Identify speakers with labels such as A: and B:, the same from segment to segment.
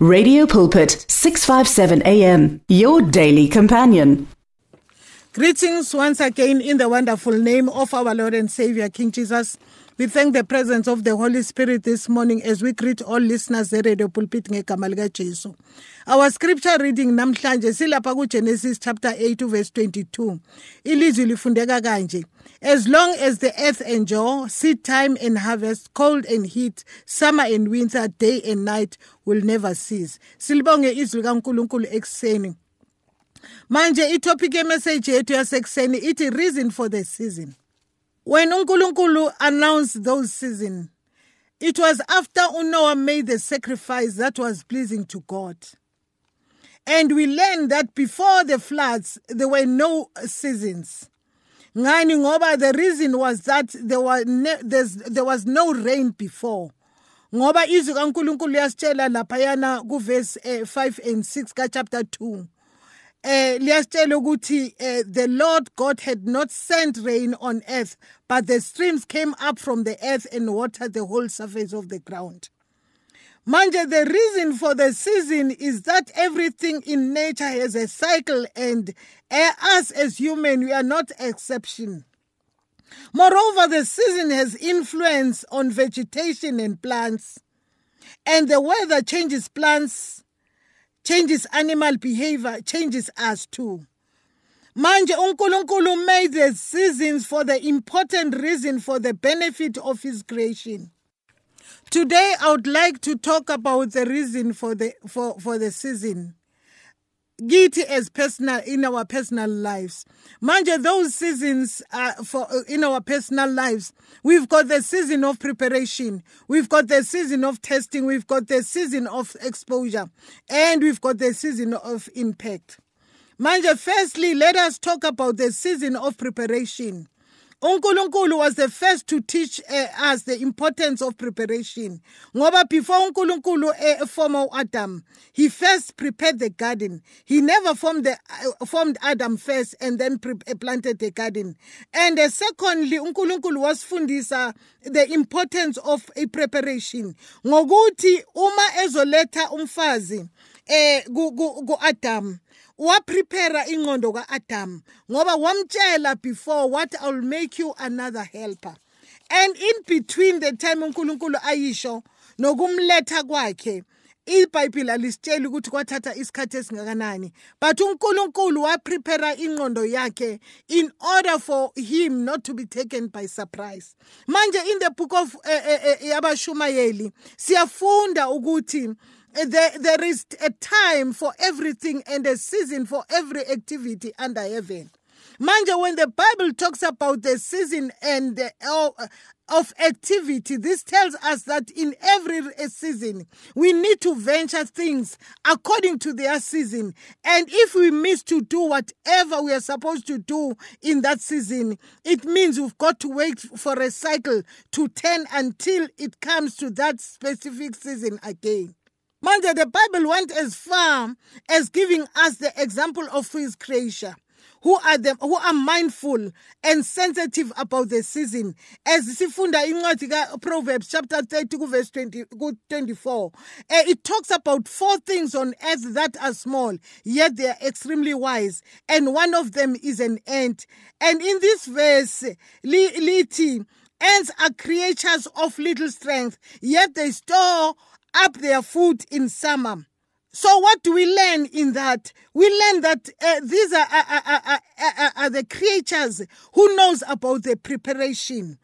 A: Radio Pulpit 657 AM your daily companion.
B: Greetings once again in the wonderful name of our Lord and Savior King Jesus. We thank the presence of the Holy Spirit this morning as we greet all listeners at Radio Pulpit ngegama lika Jesu. Our scripture reading namhlanje silapha kuGenesis chapter 8 verse 22. Ilizwi lifundeka kanje. As long as the earth endure, seed time and harvest, cold and heat, summer and winter, day and night will never cease. Silibonge izwi kaNkulunkulu ekseni. Manje itopic yemessage yethu yasekuseni ithi reason for the season. When uNkulunkulu announced those season, it was after Unoah made the sacrifice that was pleasing to God. And we learned that before the floods, there were no seasons. Ngani ngoba the reason was that there was there was no rain before. Ngoba izwi kaNkulunkulu yasitshela laphayana kuverse eh, 5 and 6 ka chapter 2 eh liyasitshela ukuthi eh, the Lord God had not sent rain on earth but the streams came up from the earth and watered the whole surface of the ground. Manje the reason for the season is that everything in nature has a cycle and eh, us as human we are not exception. Moreover the season has influence on vegetation and plants. And the weather changes plants changes animal behavior, changes us too. Manje uNkulunkulu made the seasons for the important reason for the benefit of his creation. Today I would like to talk about the reason for the for, for the season. Giti as personal in our personal lives. Manje those seasons are for uh, in our personal lives. We've got the season of preparation. We've got the season of testing. We've got the season of exposure, and we've got the season of impact. Manje, firstly, let us talk about the season of preparation. uNkulunkulu was the first to teach uh, us the importance of preparation. Ngoba before uNkulunkulu uh, formed Adam, he first prepared the garden. He never formed the uh, formed Adam first and then planted the garden. And uh, secondly, uNkulunkulu was fundisa the importance of a preparation. Ngokuthi uma ezoletha umfazi eh ku ku Adam. Waprepare ingqondo kaAdam ngoba wamtshela before what I'll make you another helper. And in between the time uNkulunkulu ayisho nokumletha kwakhe iBhayibheli alisitsheli ukuthi kwathatha isikhathi esingakanani. But uNkulunkulu waprepare ingqondo yakhe in order for him not to be taken by surprise. Manje in the book of uh, uh, uh, yabashumayeli siyafunda ukuthi there, there is a time for everything and a season for every activity under heaven. Manja, when the Bible talks about the season and the, uh, of activity, this tells us that in every season we need to venture things according to their season. And if we miss to do whatever we are supposed to do in that season, it means we've got to wait for a cycle to turn until it comes to that specific season again. Manje, the Bible went as far as giving us the example of his creation. Who are them who are mindful and sensitive about the season as sifunda incwadi ka-proverbs chapter 30 verse 20 24 uh, it talks about four things on earth that are small yet they are extremely wise and one of them is an ant and in this verse lithi ants are creatures of little strength yet they store up their food in summer. So what do we learn in that? We learn that uh, these are, are, are, are, the creatures who knows about the preparation.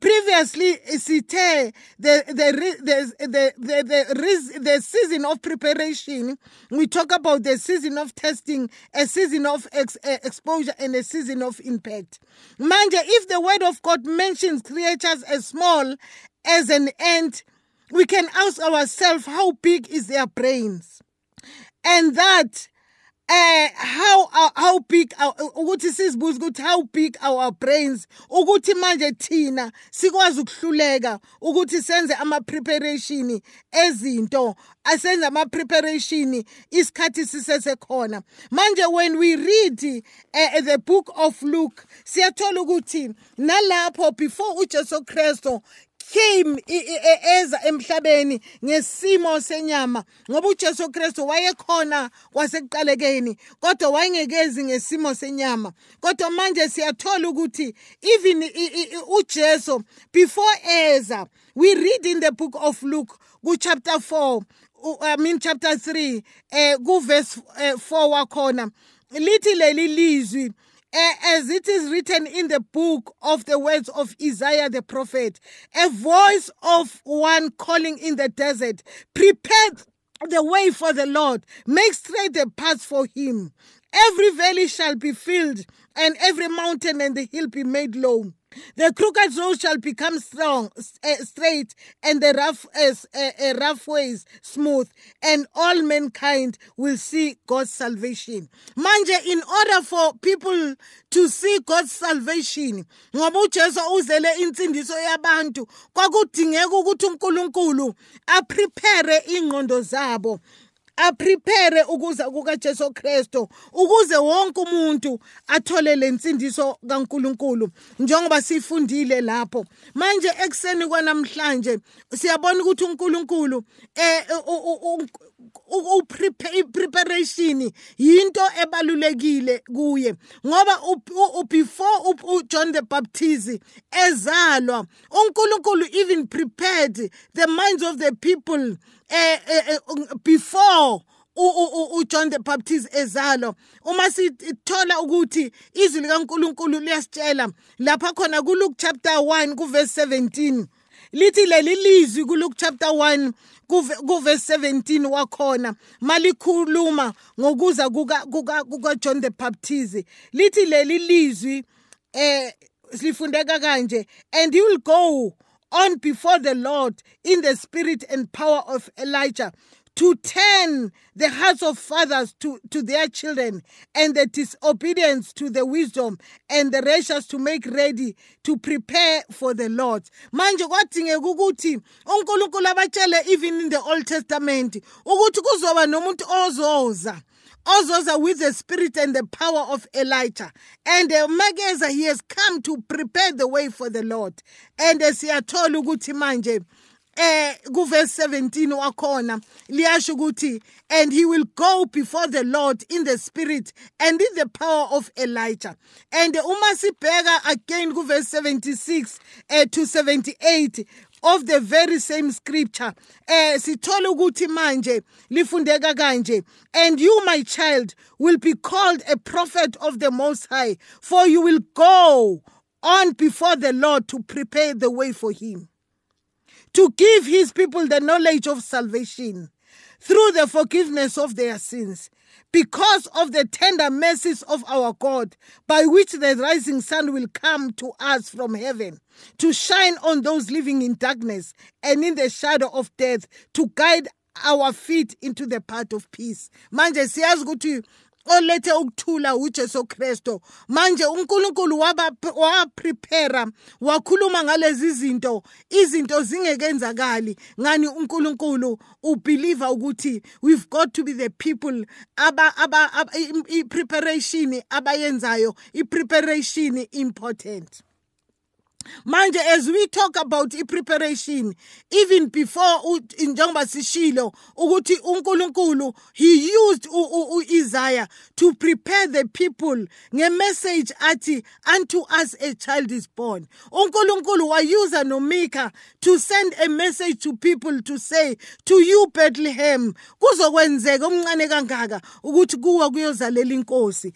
B: Previously, the the the the the, the, season of preparation. We talk about the season of testing, a season of uh, exposure, and a season of impact. Manja, if the Word of God mentions creatures as small as an ant, we can ask ourselves how big is their brains? And that uh, how uh, how big ukuthi sizibuza ukuthi how big our brains ukuthi manje thina sikwazi ukuhluleka ukuthi senze ama preparation ezinto asenze ama preparation isikhathi sisesekhona. Manje when we read uh, the book of Luke siyathola ukuthi nalapho before uJesu Kristo came eza emhlabeni ngesimo senyama ngoba uJesu Kristu wayekhona kwasekuqalekeni kodwa wayengekezi ngesimo senyama. Kodwa manje siyathola ukuthi even uJesu before eza we read in the book of Luke ku chapter 4 I mean chapter 3 eh ku verse 4 wakhona lithi leli lizwi as it is written in the book of the words of Isaiah the prophet, a voice of one calling in the desert, prepare the way for the Lord, make straight the path for him. Every valley shall be filled, and every mountain and the hill be made low. The crooked road shall become strong, uh, straight, and the rough, uh, uh, rough ways smooth, and all mankind will see God's salvation. Manje, in order for people to see God's salvation, ngoba uzele insindiso yabantu, kwakudingeka ukuthi uNkulunkulu aprepare ingqondo zabo aprepare ukuza kukaJesu Kristu ukuze wonke umuntu athole lensindiso kaNkuluNkulu njengoba sifundile lapho. Manje ekseni kwanamhlanje siyabona ukuthi uNkulunkulu eh preparation yinto ebalulekile kuye ngoba before uJohn the Baptist ezalwa uNkulunkulu even prepared the minds of the people eh, eh, eh before uJohn the Baptist ezalo uma sithola ukuthi izwi likaNkuluNkulu liyasitshela lapha khona kuLuke chapter 1 kuverse 17 lithi leli lizwi kuLuke chapter 1 kuverse 17 wakhona malikhuluma ngokuza kuka kuka John the Baptist lithi leli lizwi eh lifundeka kanje and he will go on before the Lord in the spirit and power of Elijah to turn the hearts of fathers to, to their children and the disobedience to the wisdom and the righteous to make ready to prepare for the Lord. Manje kwadingeka ukuthi uNkulunkulu abatshele even in the Old Testament ukuthi kuzoba nomuntu ozoza ozoza with the spirit and the power of Elijah. And uh, Mageza, he has come to prepare the way for the Lord. And as he siyathola ukuthi manje eh kuverse 17 wakhona liyasho ukuthi and he will go before the Lord in the spirit and in the power of Elijah and uma sibheka again kuverse 76 eh, to 78 of the very same scripture. Eh sithola ukuthi manje lifundeka kanje. And you my child will be called a prophet of the most high for you will go on before the Lord to prepare the way for him. To give his people the knowledge of salvation through the forgiveness of their sins because of the tender mercies of our God, by which the rising sun will come to us from heaven, to shine on those living in darkness and in the shadow of death, to guide our feet into the path of peace. Manje siyazi ukuthi olethe ukuthula uJesu Kristo manje uNkulunkulu waprepare wakhuluma ngalezi zinto izinto zingekenzakali. Ngani uNkulunkulu? Ubelieve ukuthi we've got to be the people aba aba i-preparation abayenzayo i-preparation important. Manje as we talk about i-preparation even before njengoba sishilo ukuthi uNkulunkulu he used uIsaiah to prepare the people ngemessage athi unto us a child is born. uNkulunkulu wayuza noMika to send a message to people to say to you Bethlehem. Kuzokwenzeka omncane kangaka ukuthi kuwa kuyozalela inkosi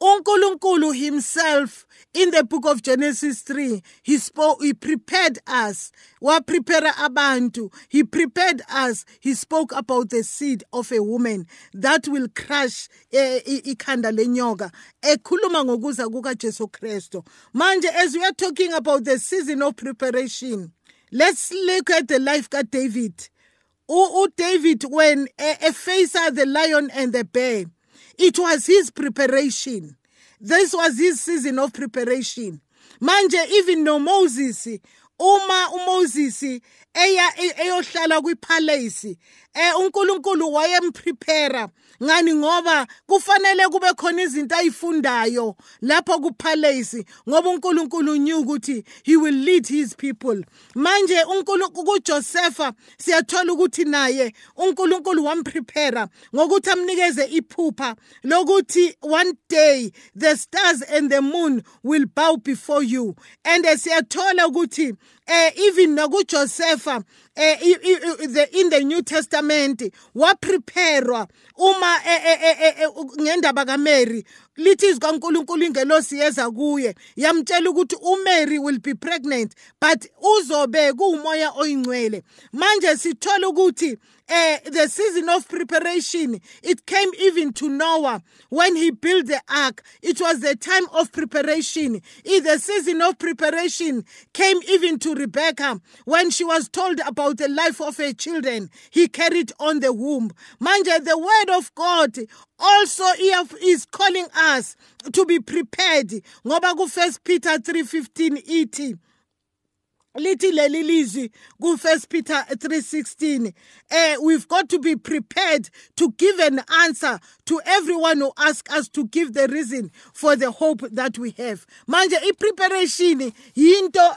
B: uNkulunkulu himself in the book of Genesis 3 he spoke he prepared us. Wa prepare abantu. He prepared us. He spoke about the seed of a woman that will crush ikhanda lenyoka. Ekhuluma ngokuza kuka Jesu Kristo manje as we are talking about the season of preparation let's look at the life of David uDavid when efaced the lion and the bear it was his preparation. This was his season of preparation. Manje even no Moses uma uMoses eya eyohlala kwipalace eh uNkulunkulu wayemprepare ngani? Ngoba kufanele kube khona izinto ayifundayo lapho kupalace ngoba uNkulunkulu knew ukuthi he will lead his people. Manje uNkulunkulu kuJosepha siyathola ukuthi naye uNkulunkulu wamprepare ngokuthi amnikeze iphupha lokuthi one day the stars and the moon will bow before you. And siyathola ukuthi eh even nakuJosepha eh in the New Testament wapreparewa uma eh, eh, eh, ngendaba kaMary lithi izikaNkuluNkulu ingelosi yeza kuye yamtshela ukuthi uMary will be pregnant but uzobe kuumoya oyingcwele. Manje sithola ukuthi uh, the season of preparation. It came even to Noah when he built the ark. It was the time of preparation. In the season of preparation came even to Rebecca when she was told about the life of her children. He carried on the womb. Manje, the word of God also is calling us to be prepared. Ngoba ku First Peter 3:15 ithi lithi leli lizwi ku-1 peter 3.16 eh, we've got to be prepared to give an answer to everyone who asks us to give the reason for the hope that we have. Manje i-preparation yinto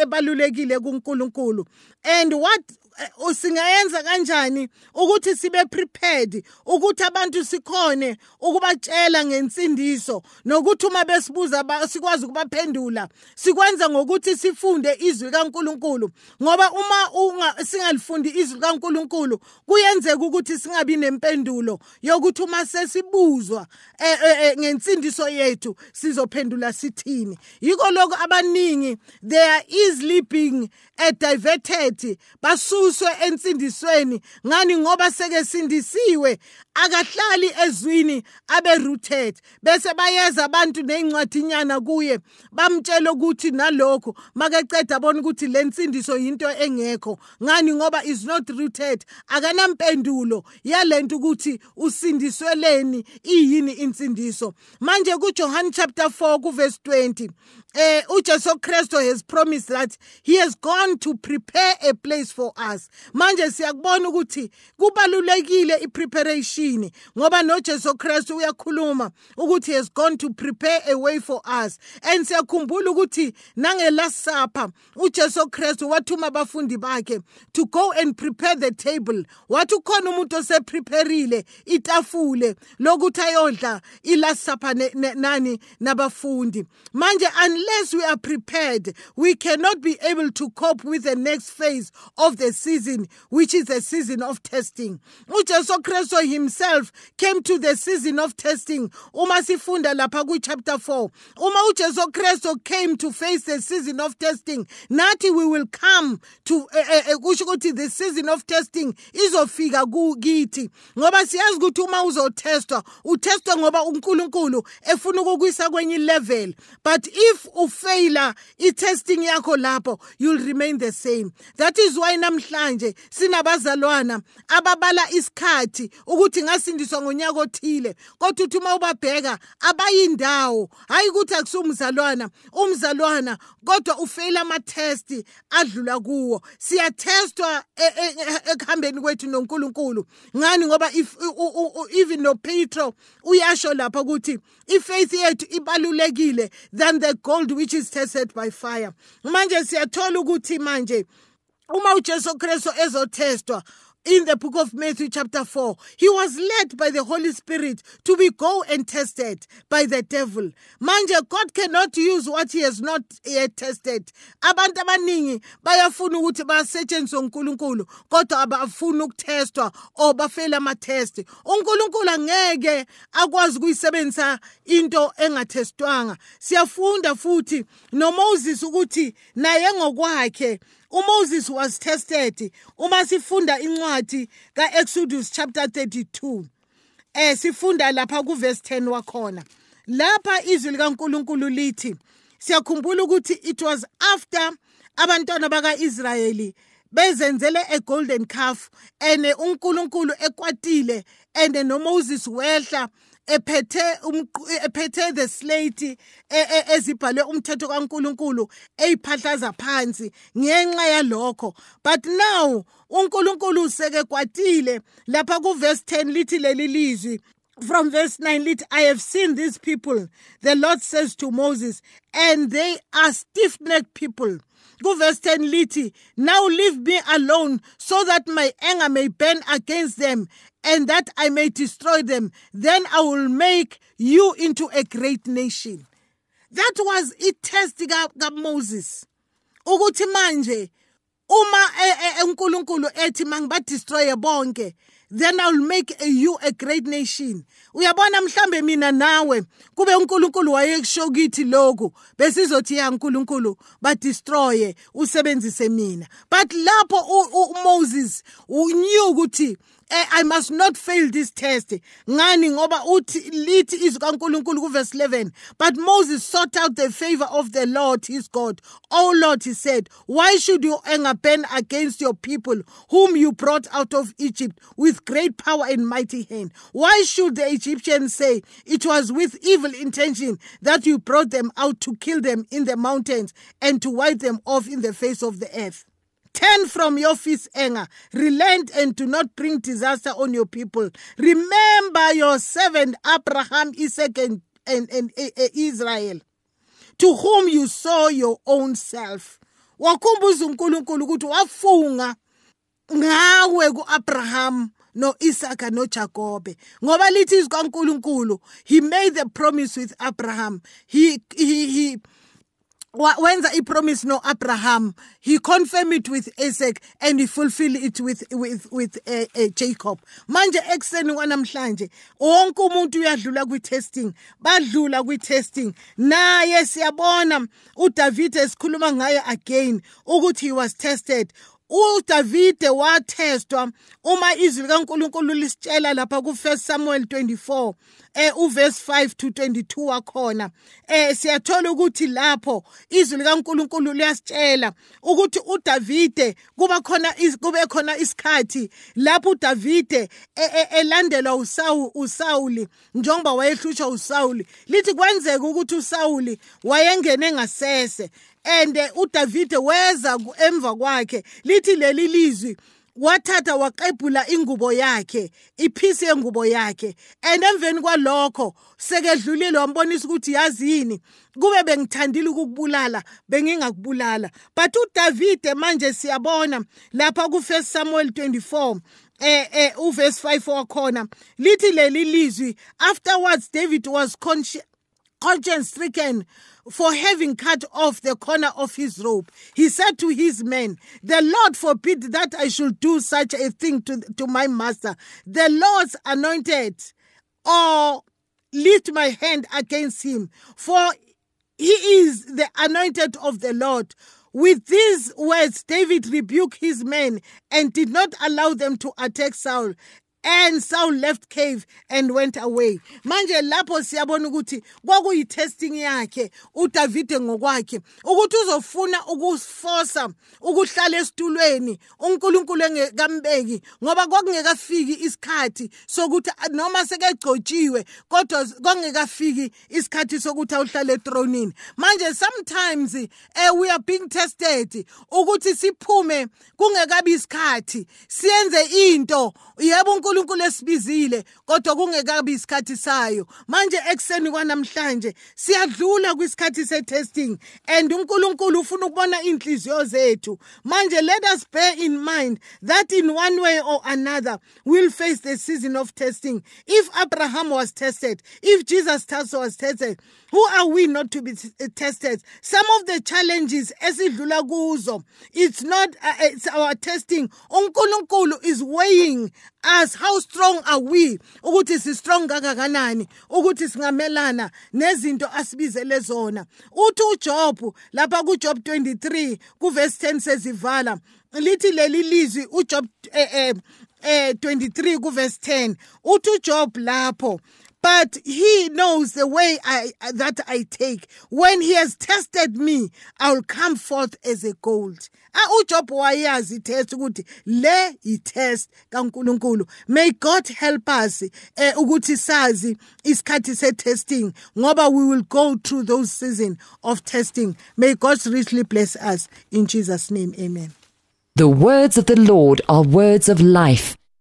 B: ebalulekile kunkulunkulu. And what singayenza kanjani ukuthi sibe prepared ukuthi abantu sikhone ukubatshela ngensindiso nokuthi uma besibuza sikwazi ukubaphendula sikwenza ngokuthi sifunde izwi kaNkuluNkulu? Ngoba uma singalifundi izwi kaNkuluNkulu kuyenzeka ukuthi singabi nempendulo yokuthi uma sesibuzwa eh, eh, ngensindiso yethu sizophendula sithini. Yiko lokho abaningi they are easily being diverted basu asuswe ensindisweni ngani ngoba seke sindisiwe? Akahlali ezwini abe rooted bese bayeza abantu nezincwadinyana kuye bamtshela ukuthi nalokho makeceda abona ukuthi lensindiso into engekho. Ngani? Ngoba is not rooted. Akanampendulo yalento ukuthi usindisweleni iyini insindiso. Manje kuJohn chapter 4 kuverse 20 eh uJesu Kristu has promised that he has gone to prepare a place for us. Manje siyakubona ukuthi kubalulekile ipreparation ngoba noJesu Kristu uyakhuluma ukuthi has gone to prepare a way for us. And siyakhumbula ukuthi nangelasapha uJesu Kristu wathuma abafundi bakhe to go and prepare the table. Wathi ukhona umuntu oseprepareile itafule lokuthi ayodla ilasapha nani nabafundi. Manje unless we are prepared, we cannot be able to cope with the next phase of the season, which is the season of testing. uJesu Kristu himself came to the season of testing. Uma sifunda lapha ku chapter 4. Uma uJesu came to face the season of testing, nathi we will come to kusho ukuthi the season of testing izofika kithi ngoba siyazi ukuthi uma uzotestwa utestwa ngoba uNkulunkulu efuna ukukuyisa kwenye level but if ufeyila i-testing yakho lapho you'll remain the same that is why namhlanje sinabazalwana ababala isikhathi ukuthi ngasindiswa ngonyaka othile kodwa uthi uma ubabheka abayindawo. Hayi ukuthi akusumzalwana umzalwana kodwa ufeyila ama-test adlula kuwo. Siyatestwa e, e, e, ekuhambeni kwethu noNkulunkulu. Ngani? Ngoba even noPetro uyasho lapha ukuthi ifaith yethu ibalulekile than the gold which is tested by fire. Manje siyathola ukuthi manje uma uJesu Kristu ezotestwa in the book of Matthew, chapter 4, he was led by the Holy Spirit to be go and tested by the devil. Manje, God cannot use what he has not yet tested. Abantu abaningi bayafuna ukuthi basetshenziswe uNkulunkulu kodwa abafuna ukutestwa or bafela ama-test. uNkulunkulu angeke akwazi ukuyisebenzisa into engatestwanga. Siyafunda futhi noMoses ukuthi naye ngokwakhe uMoses was tested uma sifunda incwadi kaExodus chapter 32 eh sifunda lapha kuverse 10 wakhona. Lapha izwi likaNkuluNkulu lithi siyakhumbula ukuthi it was after abantwana bakaIsrayeli bezenzele a golden calf and uNkulunkulu ekwatile and noMoses wehla ephethe ephethe the slate e, e, ezibhalwe umthetho kaNkuluNkulu eyiphahlaza phansi ngenxa yalokho. But now uNkulunkulu seke kwatile lapha ku verse 10 lithi leli lizwi. From verse 9 lit i have seen these people the lord says to moses and they are stiff-necked people. Verse 10 lithi now leave me alone so that my anger may burn against them and that i may destroy them then i will make you into a great nation. That was itest kaMoses ukuthi manje uma uNkulunkulu ethi mangibadestroye bonke then I'll make you a great nation. Uyabona mhlambe mina nawe kube uNkulunkulu wayekusho kithi lokho besizothi ya uNkulunkulu ba destroye usebenzise mina. But lapho uMoses knew ukuthi Eh, I must not fail this test. Ngani ngoba uthi lithi izwi kaNkuluNkulu kuverse 11. But Moses sought out the favor of the Lord his God. Oh Lord, he said, why should your anger burn against your people whom you brought out of Egypt with great power and mighty hand? Why should the Egyptians say it was with evil intention that you brought them out to kill them in the mountains and to wipe them off in the face of the earth? Turn from your fierce anger. Relent and do not bring disaster on your people. Remember your servant Abraham, Isaac, and, and, and, and Israel, to whom you saw your own self. wakhumbuza uNkulunkulu ukuthi wafunga ngawe kuAbraham no-Isaka noJakobe ngoba lithi izwi he made the promise with Abraham he he he wenza ipromise no Abraham he confirm it with Isaac and he fulfill it with with with uh, uh, Jacob. Manje ekseni kwanamhlanje wonke umuntu uyadlula kwi testing badlula kwi testing naye siyabona uDavid esikhuluma ngaye again ukuthi he was tested uDavide wathestwa uma izwi likaNkuluNkulu lisitshela lapha ku1 Samuel 24 eh uverse 5 to 22 wakhona. Eh siyathola ukuthi lapho izwi likaNkuluNkulu liyasitshela ukuthi uDavide kuba khona kube khona isikhathi lapho uDavide e, e, elandelwa uSawu uSawuli njengoba wayehlushwa uSawuli. Lithi kwenzeka ukuthi uSawuli wayengene ngasese. And uDavide weza emva kwakhe lithi leli lizwi wathatha waqebhula ingubo yakhe iphisi yengubo yakhe and emveni kwalokho sekedlulile wambonisa ukuthi yazini kube bengithandile ukukubulala bengingakubulala. But uDavide manje siyabona lapha ku1 Samuel 24 eh eh uverse 5 wakhona lithi leli lizwi afterwards David was conscious conscience stricken for having cut off the corner of his robe. He said to his men, The Lord forbid that I should do such a thing to, to my master, the Lord's anointed, or lift my hand against him, for he is the anointed of the Lord. With these words, David rebuked his men and did not allow them to attack Saul. And Saul left cave and went away. Manje lapho siyabona ukuthi kwakuyi testing yakhe uDavide ngokwakhe ukuthi uzofuna ukuforsa ukuhlala esitulweni uNkulunkulu engekambeki ngoba kwakungekafiki isikhathi sokuthi noma sekegcotshiwe kodwa kwakungekafiki isikhathi sokuthi awuhlale etronini. Manje sometimes eh, we are being tested ukuthi siphume kungekabi isikhathi siyenze into. Yebo uNkulunkulu esibizile kodwa kungekabi isikhathi sayo. Manje ekseni kwanamhlanje siyadlula kwisikhathi and uNkulunkulu ufuna ukubona inhliziyo zethu. Manje let us bear in mind that in one way or another we'll face the season of testing. If Abraham was tested if Jesus was tested who are we not to be tested? Some of the challenges esidlula kuzo it's not uh, it's our testing. uNkulunkulu is weighing us how strong are we ukuthi si strong kangakanani ukuthi singamelana nezinto asibizele zona? Uthi uJob lapha kuJob 23 kuverse 10 sezivala lithi leli lizwi uJob eh eh eh 23 kuverse 10 uthi uJob lapho but he knows the way I, that I take. When he has tested me, I'll come forth as a gold. uJob wayazi test ukuthi le i-test kaNkuluNkulu. May God help us eh, ukuthi sazi se-testing ngoba we will go through those season of testing. May God richly bless us. In Jesus name amen.
C: The words of the Lord are words of life